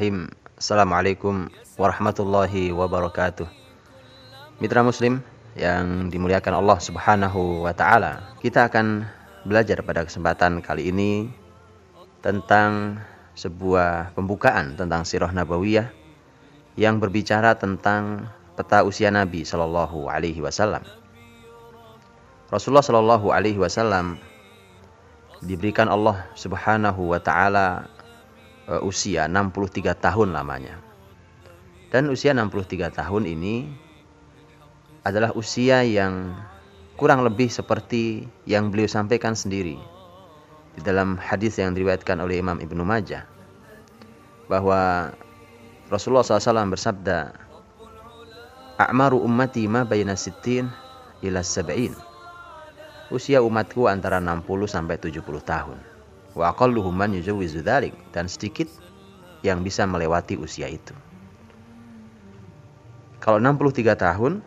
Bismillahirrahmanirrahim. Assalamualaikum warahmatullahi wabarakatuh. Mitra Muslim yang dimuliakan Allah Subhanahu wa taala. Kita akan belajar pada kesempatan kali ini tentang sebuah pembukaan tentang sirah nabawiyah yang berbicara tentang peta usia Nabi Shallallahu alaihi wasallam. Rasulullah Shallallahu alaihi wasallam diberikan Allah Subhanahu wa taala usia 63 tahun lamanya. Dan usia 63 tahun ini adalah usia yang kurang lebih seperti yang beliau sampaikan sendiri di dalam hadis yang diriwayatkan oleh Imam Ibnu Majah bahwa Rasulullah SAW bersabda A'maru ummati ma bayna sittin ila sab'in Usia umatku antara 60 sampai 70 tahun wa aqalluhum man yujawizu dzalik dan sedikit yang bisa melewati usia itu. Kalau 63 tahun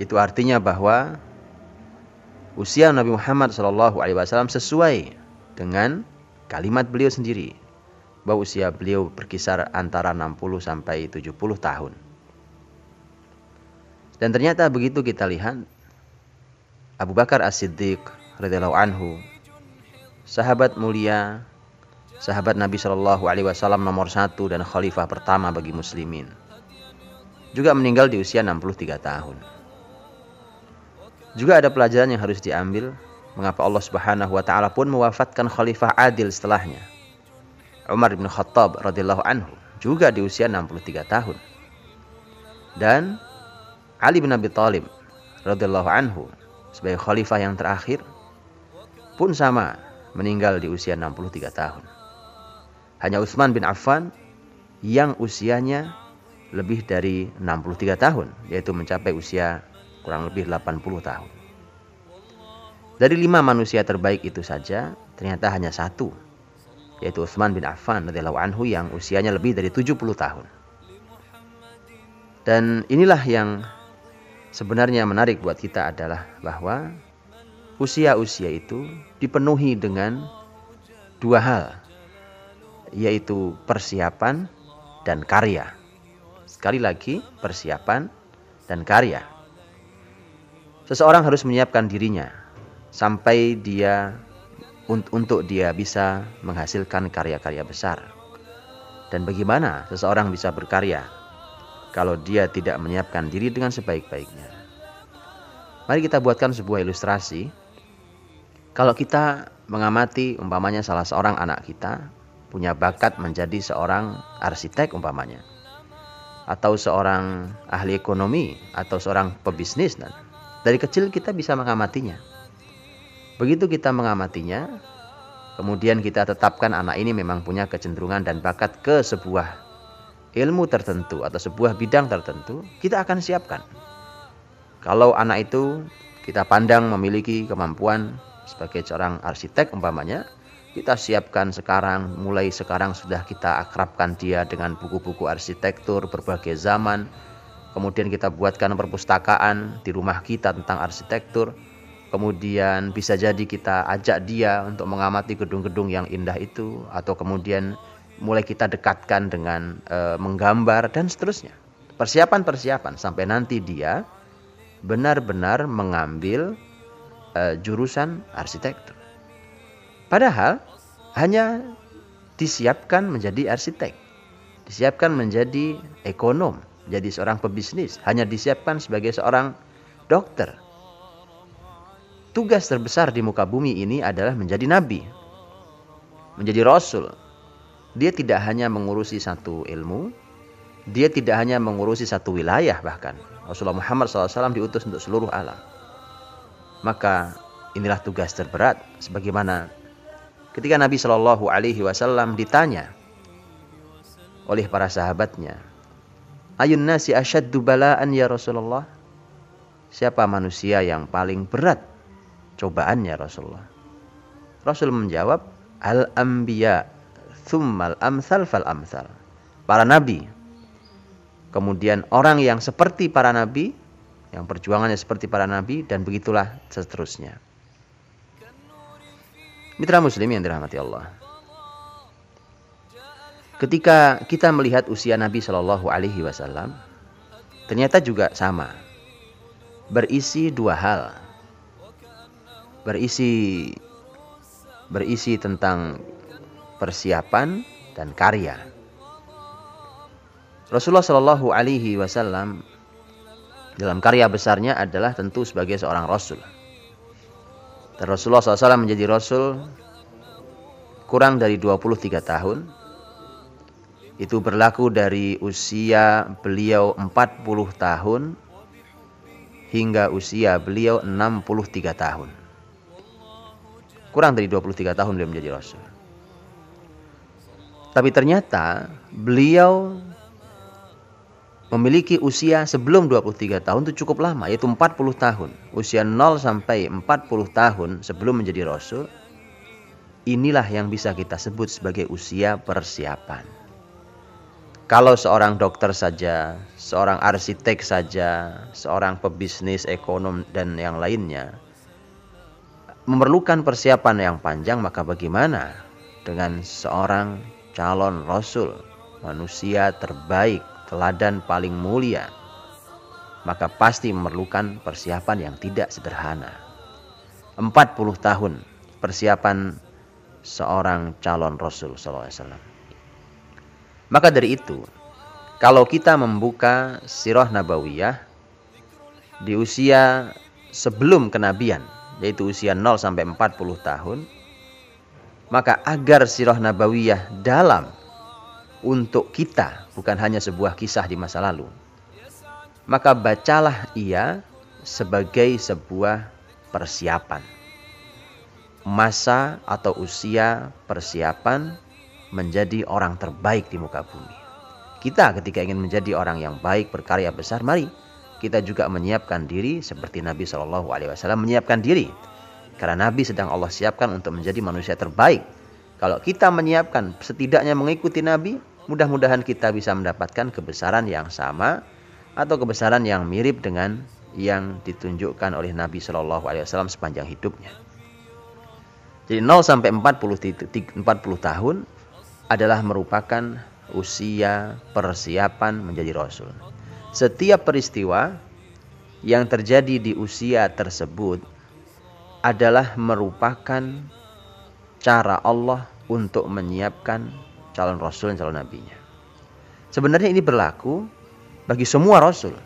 itu artinya bahwa usia Nabi Muhammad Shallallahu alaihi wasallam sesuai dengan kalimat beliau sendiri bahwa usia beliau berkisar antara 60 sampai 70 tahun. Dan ternyata begitu kita lihat Abu Bakar As-Siddiq radhiyallahu anhu sahabat mulia, sahabat Nabi Shallallahu Alaihi Wasallam nomor satu dan khalifah pertama bagi muslimin. Juga meninggal di usia 63 tahun. Juga ada pelajaran yang harus diambil mengapa Allah Subhanahu wa taala pun mewafatkan khalifah adil setelahnya. Umar bin Khattab radhiyallahu anhu juga di usia 63 tahun. Dan Ali bin Abi Thalib radhiyallahu anhu sebagai khalifah yang terakhir pun sama meninggal di usia 63 tahun. Hanya Utsman bin Affan yang usianya lebih dari 63 tahun, yaitu mencapai usia kurang lebih 80 tahun. Dari lima manusia terbaik itu saja, ternyata hanya satu, yaitu Utsman bin Affan radhiyallahu anhu yang usianya lebih dari 70 tahun. Dan inilah yang sebenarnya menarik buat kita adalah bahwa usia-usia itu dipenuhi dengan dua hal, yaitu persiapan dan karya. Sekali lagi, persiapan dan karya. Seseorang harus menyiapkan dirinya sampai dia untuk dia bisa menghasilkan karya-karya besar. Dan bagaimana seseorang bisa berkarya kalau dia tidak menyiapkan diri dengan sebaik-baiknya? Mari kita buatkan sebuah ilustrasi kalau kita mengamati umpamanya salah seorang anak kita punya bakat menjadi seorang arsitek umpamanya atau seorang ahli ekonomi atau seorang pebisnis dan dari kecil kita bisa mengamatinya. Begitu kita mengamatinya, kemudian kita tetapkan anak ini memang punya kecenderungan dan bakat ke sebuah ilmu tertentu atau sebuah bidang tertentu, kita akan siapkan. Kalau anak itu kita pandang memiliki kemampuan sebagai seorang arsitek umpamanya kita siapkan sekarang mulai sekarang sudah kita akrabkan dia dengan buku-buku arsitektur berbagai zaman. Kemudian kita buatkan perpustakaan di rumah kita tentang arsitektur. Kemudian bisa jadi kita ajak dia untuk mengamati gedung-gedung yang indah itu atau kemudian mulai kita dekatkan dengan e, menggambar dan seterusnya. Persiapan-persiapan sampai nanti dia benar-benar mengambil uh, jurusan arsitektur. Padahal hanya disiapkan menjadi arsitek, disiapkan menjadi ekonom, jadi seorang pebisnis, hanya disiapkan sebagai seorang dokter. Tugas terbesar di muka bumi ini adalah menjadi nabi, menjadi rasul. Dia tidak hanya mengurusi satu ilmu, dia tidak hanya mengurusi satu wilayah bahkan. Rasulullah Muhammad SAW diutus untuk seluruh alam. Maka inilah tugas terberat sebagaimana ketika Nabi Shallallahu alaihi wasallam ditanya oleh para sahabatnya, "Ayun nasi asyaddu bala'an ya Rasulullah?" Siapa manusia yang paling berat cobaannya Rasulullah? Rasul menjawab, "Al-anbiya, thummal amsal fal amsal." Para nabi. Kemudian orang yang seperti para nabi, yang perjuangannya seperti para nabi dan begitulah seterusnya. Mitra muslim yang dirahmati Allah. ketika kita melihat usia Nabi Shallallahu Alaihi Wasallam, ternyata juga sama, berisi dua hal, berisi berisi tentang persiapan dan karya. Rasulullah Shallallahu Alaihi Wasallam dalam karya besarnya adalah tentu sebagai seorang Rasul. Dan Rasulullah SAW menjadi Rasul kurang dari 23 tahun. Itu berlaku dari usia beliau 40 tahun hingga usia beliau 63 tahun. Kurang dari 23 tahun beliau menjadi Rasul. Tapi ternyata beliau memiliki usia sebelum 23 tahun itu cukup lama yaitu 40 tahun. Usia 0 sampai 40 tahun sebelum menjadi rasul inilah yang bisa kita sebut sebagai usia persiapan. Kalau seorang dokter saja, seorang arsitek saja, seorang pebisnis, ekonom dan yang lainnya memerlukan persiapan yang panjang maka bagaimana dengan seorang calon rasul, manusia terbaik, teladan paling mulia, maka pasti memerlukan persiapan yang tidak sederhana. 40 tahun persiapan seorang calon rasul SAW. Maka dari itu, kalau kita membuka sirah nabawiyah di usia sebelum kenabian, yaitu usia 0 sampai 40 tahun, maka agar sirah nabawiyah dalam untuk kita, bukan hanya sebuah kisah di masa lalu. Maka bacalah ia sebagai sebuah persiapan. Masa atau usia persiapan menjadi orang terbaik di muka bumi. Kita ketika ingin menjadi orang yang baik berkarya besar, mari kita juga menyiapkan diri seperti Nabi Shallallahu Alaihi Wasallam menyiapkan diri karena Nabi sedang Allah siapkan untuk menjadi manusia terbaik. Kalau kita menyiapkan setidaknya mengikuti Nabi, mudah-mudahan kita bisa mendapatkan kebesaran yang sama atau kebesaran yang mirip dengan yang ditunjukkan oleh Nabi Shallallahu Alaihi Wasallam sepanjang hidupnya. Jadi 0 sampai 40, 40 tahun adalah merupakan usia persiapan menjadi rasul. Setiap peristiwa yang terjadi di usia tersebut adalah merupakan cara Allah untuk menyiapkan calon rasul dan calon nabinya. Sebenarnya ini berlaku bagi semua rasul.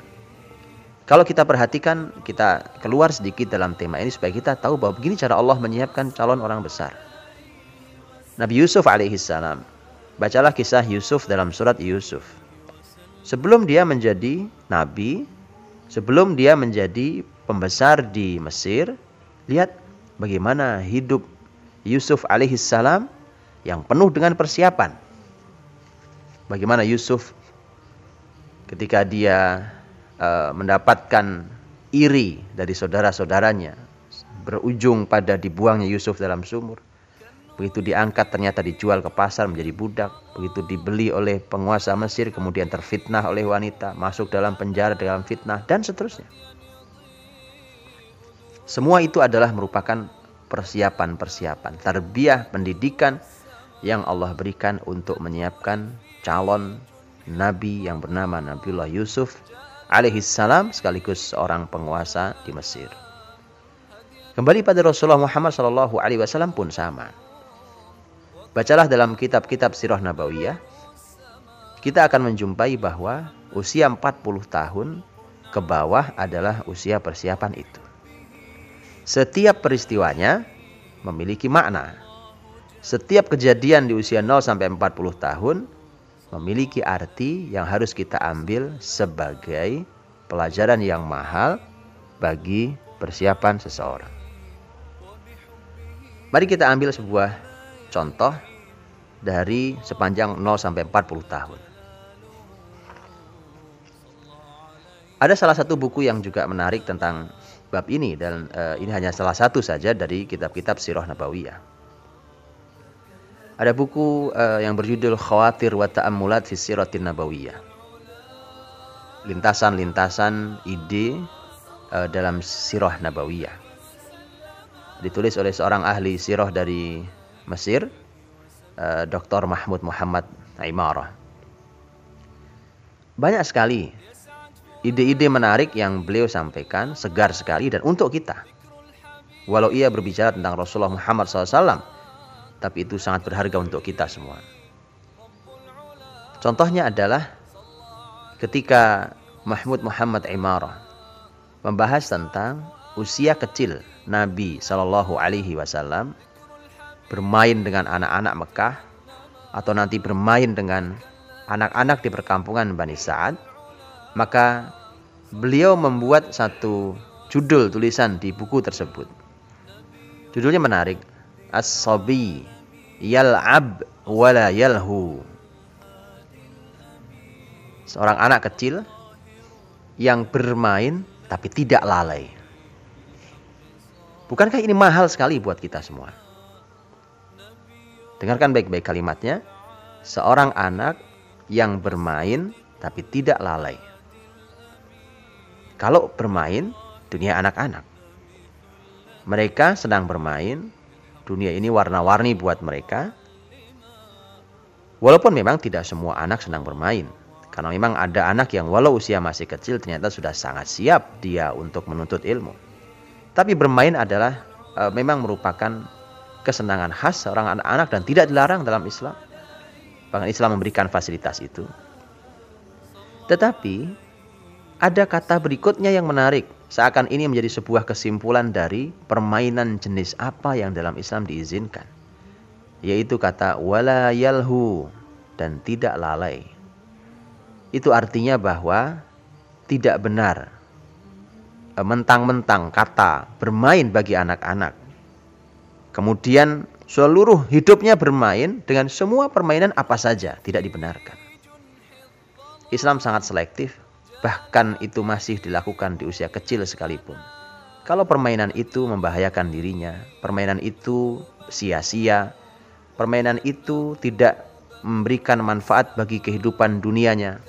Kalau kita perhatikan, kita keluar sedikit dalam tema ini supaya kita tahu bahwa begini cara Allah menyiapkan calon orang besar. Nabi Yusuf alaihissalam. Bacalah kisah Yusuf dalam surat Yusuf. Sebelum dia menjadi nabi, sebelum dia menjadi pembesar di Mesir, Lihat bagaimana hidup Yusuf alaihissalam yang penuh dengan persiapan. Bagaimana Yusuf ketika dia uh, mendapatkan iri dari saudara-saudaranya berujung pada dibuangnya Yusuf dalam sumur. Begitu diangkat ternyata dijual ke pasar menjadi budak. Begitu dibeli oleh penguasa Mesir kemudian terfitnah oleh wanita. Masuk dalam penjara dalam fitnah dan seterusnya. Semua itu adalah merupakan persiapan-persiapan, tarbiyah pendidikan yang Allah berikan untuk menyiapkan calon nabi yang bernama Nabiullah Yusuf alaihi salam sekaligus seorang penguasa di Mesir. Kembali pada Rasulullah Muhammad sallallahu alaihi wasallam pun sama. Bacalah dalam kitab-kitab sirah nabawiyah kita akan menjumpai bahwa usia 40 tahun ke bawah adalah usia persiapan itu. Setiap peristiwanya memiliki makna. Setiap kejadian di usia 0 sampai 40 tahun memiliki arti yang harus kita ambil sebagai pelajaran yang mahal bagi persiapan seseorang. Mari kita ambil sebuah contoh dari sepanjang 0 sampai 40 tahun. Ada salah satu buku yang juga menarik tentang bab ini dan uh, ini hanya salah satu saja dari kitab-kitab sirah nabawiyah. Ada buku uh, yang berjudul Khawatir wa Ta'ammulat fi Siratin Nabawiyah. Lintasan-lintasan ide uh, dalam sirah nabawiyah. Ditulis oleh seorang ahli sirah dari Mesir, uh, Dr. Mahmud Muhammad Imarah. Banyak sekali ide-ide menarik yang beliau sampaikan, segar sekali dan untuk kita. Walau ia berbicara tentang Rasulullah Muhammad SAW, tapi itu sangat berharga untuk kita semua. Contohnya adalah ketika Mahmud Muhammad Imarah membahas tentang usia kecil Nabi Shallallahu Alaihi Wasallam bermain dengan anak-anak Mekah atau nanti bermain dengan anak-anak di perkampungan Bani Sa'ad, maka beliau membuat satu judul tulisan di buku tersebut. Judulnya menarik, As-Sabi Yal'ab Wala Yalhu seorang anak kecil yang bermain tapi tidak lalai. Bukankah ini mahal sekali buat kita semua? Dengarkan baik-baik kalimatnya. Seorang anak yang bermain tapi tidak lalai. Kalau bermain, dunia anak-anak. Mereka sedang bermain, dunia ini warna-warni buat mereka. Walaupun memang tidak semua anak sedang bermain. Karena memang ada anak yang walau usia masih kecil ternyata sudah sangat siap dia untuk menuntut ilmu. Tapi bermain adalah e, memang merupakan kesenangan khas seorang anak-anak dan tidak dilarang dalam Islam. Bahkan Islam memberikan fasilitas itu. Tetapi ada kata berikutnya yang menarik. Seakan ini menjadi sebuah kesimpulan dari permainan jenis apa yang dalam Islam diizinkan. Yaitu kata wala yalhu dan tidak lalai itu artinya bahwa tidak benar mentang-mentang kata bermain bagi anak-anak. Kemudian seluruh hidupnya bermain dengan semua permainan apa saja tidak dibenarkan. Islam sangat selektif, bahkan itu masih dilakukan di usia kecil sekalipun. Kalau permainan itu membahayakan dirinya, permainan itu sia-sia, permainan itu tidak memberikan manfaat bagi kehidupan dunianya,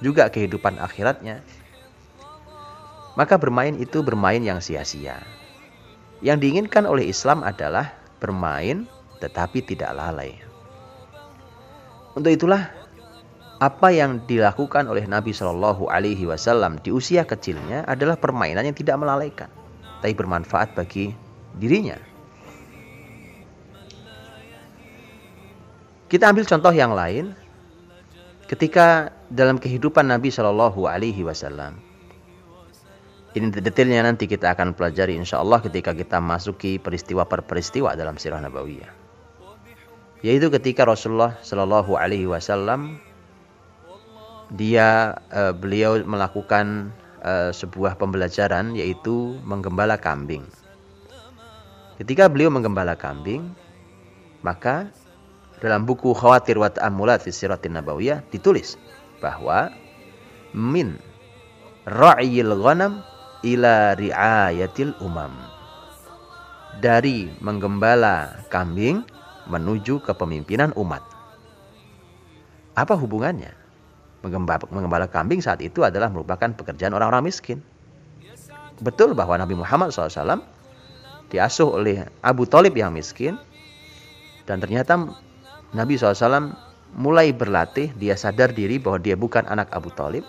juga kehidupan akhiratnya, maka bermain itu bermain yang sia-sia. Yang diinginkan oleh Islam adalah bermain tetapi tidak lalai. Untuk itulah apa yang dilakukan oleh Nabi Shallallahu Alaihi Wasallam di usia kecilnya adalah permainan yang tidak melalaikan, tapi bermanfaat bagi dirinya. Kita ambil contoh yang lain ketika dalam kehidupan Nabi Shallallahu Alaihi Wasallam. Ini detailnya nanti kita akan pelajari insya Allah ketika kita masuki peristiwa per peristiwa dalam sirah nabawiyah. Yaitu ketika Rasulullah Shallallahu Alaihi Wasallam dia uh, beliau melakukan uh, sebuah pembelajaran yaitu menggembala kambing. Ketika beliau menggembala kambing, maka dalam buku Khawatir wa Ta'amulat fi Nabawiyah ditulis bahwa min ra'yil ghanam ila ri'ayatil umam. Dari menggembala kambing menuju kepemimpinan umat. Apa hubungannya? Menggembala, kambing saat itu adalah merupakan pekerjaan orang-orang miskin. Betul bahwa Nabi Muhammad SAW diasuh oleh Abu Talib yang miskin dan ternyata Nabi SAW mulai berlatih, dia sadar diri bahwa dia bukan anak Abu Talib.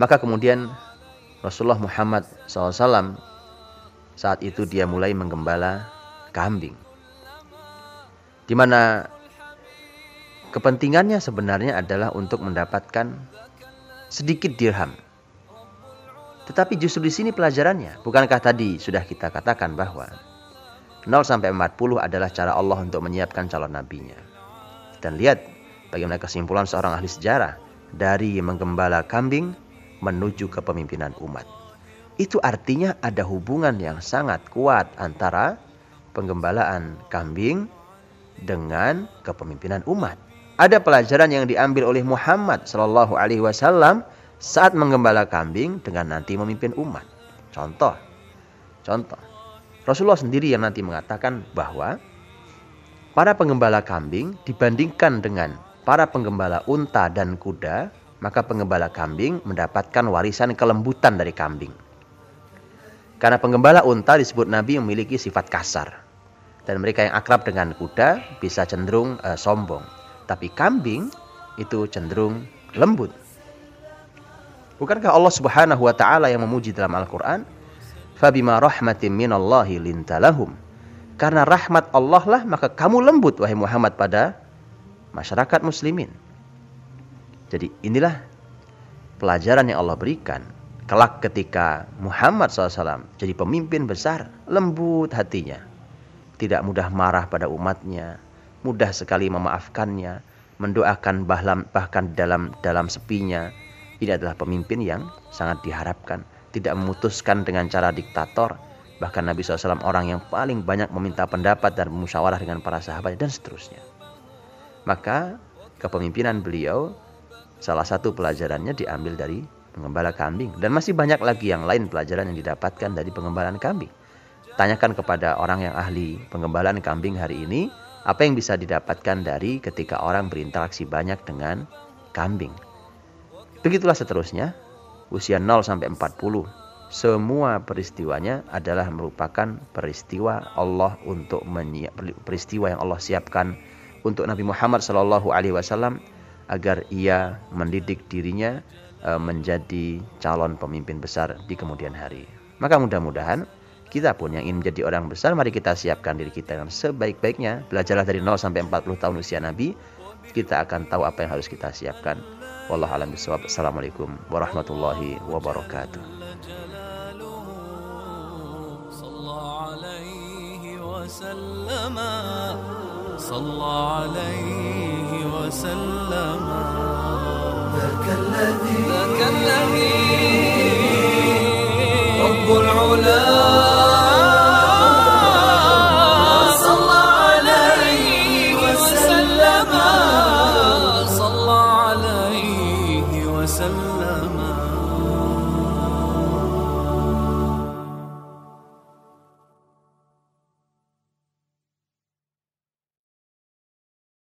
Maka kemudian Rasulullah Muhammad SAW saat itu dia mulai menggembala kambing. Di mana kepentingannya sebenarnya adalah untuk mendapatkan sedikit dirham. Tetapi justru di sini pelajarannya. Bukankah tadi sudah kita katakan bahwa 0 sampai 40 adalah cara Allah untuk menyiapkan calon nabinya. Dan lihat bagaimana kesimpulan seorang ahli sejarah dari menggembala kambing menuju kepemimpinan umat. Itu artinya ada hubungan yang sangat kuat antara penggembalaan kambing dengan kepemimpinan umat. Ada pelajaran yang diambil oleh Muhammad Shallallahu Alaihi Wasallam saat menggembala kambing dengan nanti memimpin umat. Contoh, contoh. Rasulullah sendiri yang nanti mengatakan bahwa para penggembala kambing dibandingkan dengan para penggembala unta dan kuda, maka penggembala kambing mendapatkan warisan kelembutan dari kambing. Karena penggembala unta disebut Nabi memiliki sifat kasar. Dan mereka yang akrab dengan kuda bisa cenderung uh, sombong. Tapi kambing itu cenderung lembut. Bukankah Allah Subhanahu wa taala yang memuji dalam Al-Qur'an, "Fabima rahmatin minallahi lintalahum." Karena rahmat Allah lah maka kamu lembut wahai Muhammad pada masyarakat muslimin. Jadi inilah pelajaran yang Allah berikan. Kelak ketika Muhammad SAW jadi pemimpin besar, lembut hatinya. Tidak mudah marah pada umatnya, mudah sekali memaafkannya, mendoakan bahkan dalam dalam sepinya, ini adalah pemimpin yang sangat diharapkan. Tidak memutuskan dengan cara diktator. Bahkan Nabi SAW orang yang paling banyak meminta pendapat dan musyawarah dengan para sahabat dan seterusnya. Maka kepemimpinan beliau salah satu pelajarannya diambil dari pengembala kambing. Dan masih banyak lagi yang lain pelajaran yang didapatkan dari pengembalaan kambing. Tanyakan kepada orang yang ahli pengembalaan kambing hari ini, apa yang bisa didapatkan dari ketika orang berinteraksi banyak dengan kambing. Begitulah seterusnya, usia 0 sampai 40. Semua peristiwanya adalah merupakan peristiwa Allah untuk peristiwa yang Allah siapkan untuk Nabi Muhammad Shallallahu Alaihi Wasallam agar ia mendidik dirinya e, menjadi calon pemimpin besar di kemudian hari. Maka mudah-mudahan kita pun yang ingin menjadi orang besar, mari kita siapkan diri kita dengan sebaik-baiknya. Belajarlah dari 0 sampai 40 tahun usia Nabi, kita akan tahu apa yang harus kita siapkan. Wallahu alam bisawab. Assalamualaikum warahmatullahi wabarakatuh. صلى عليه وسلم العلا.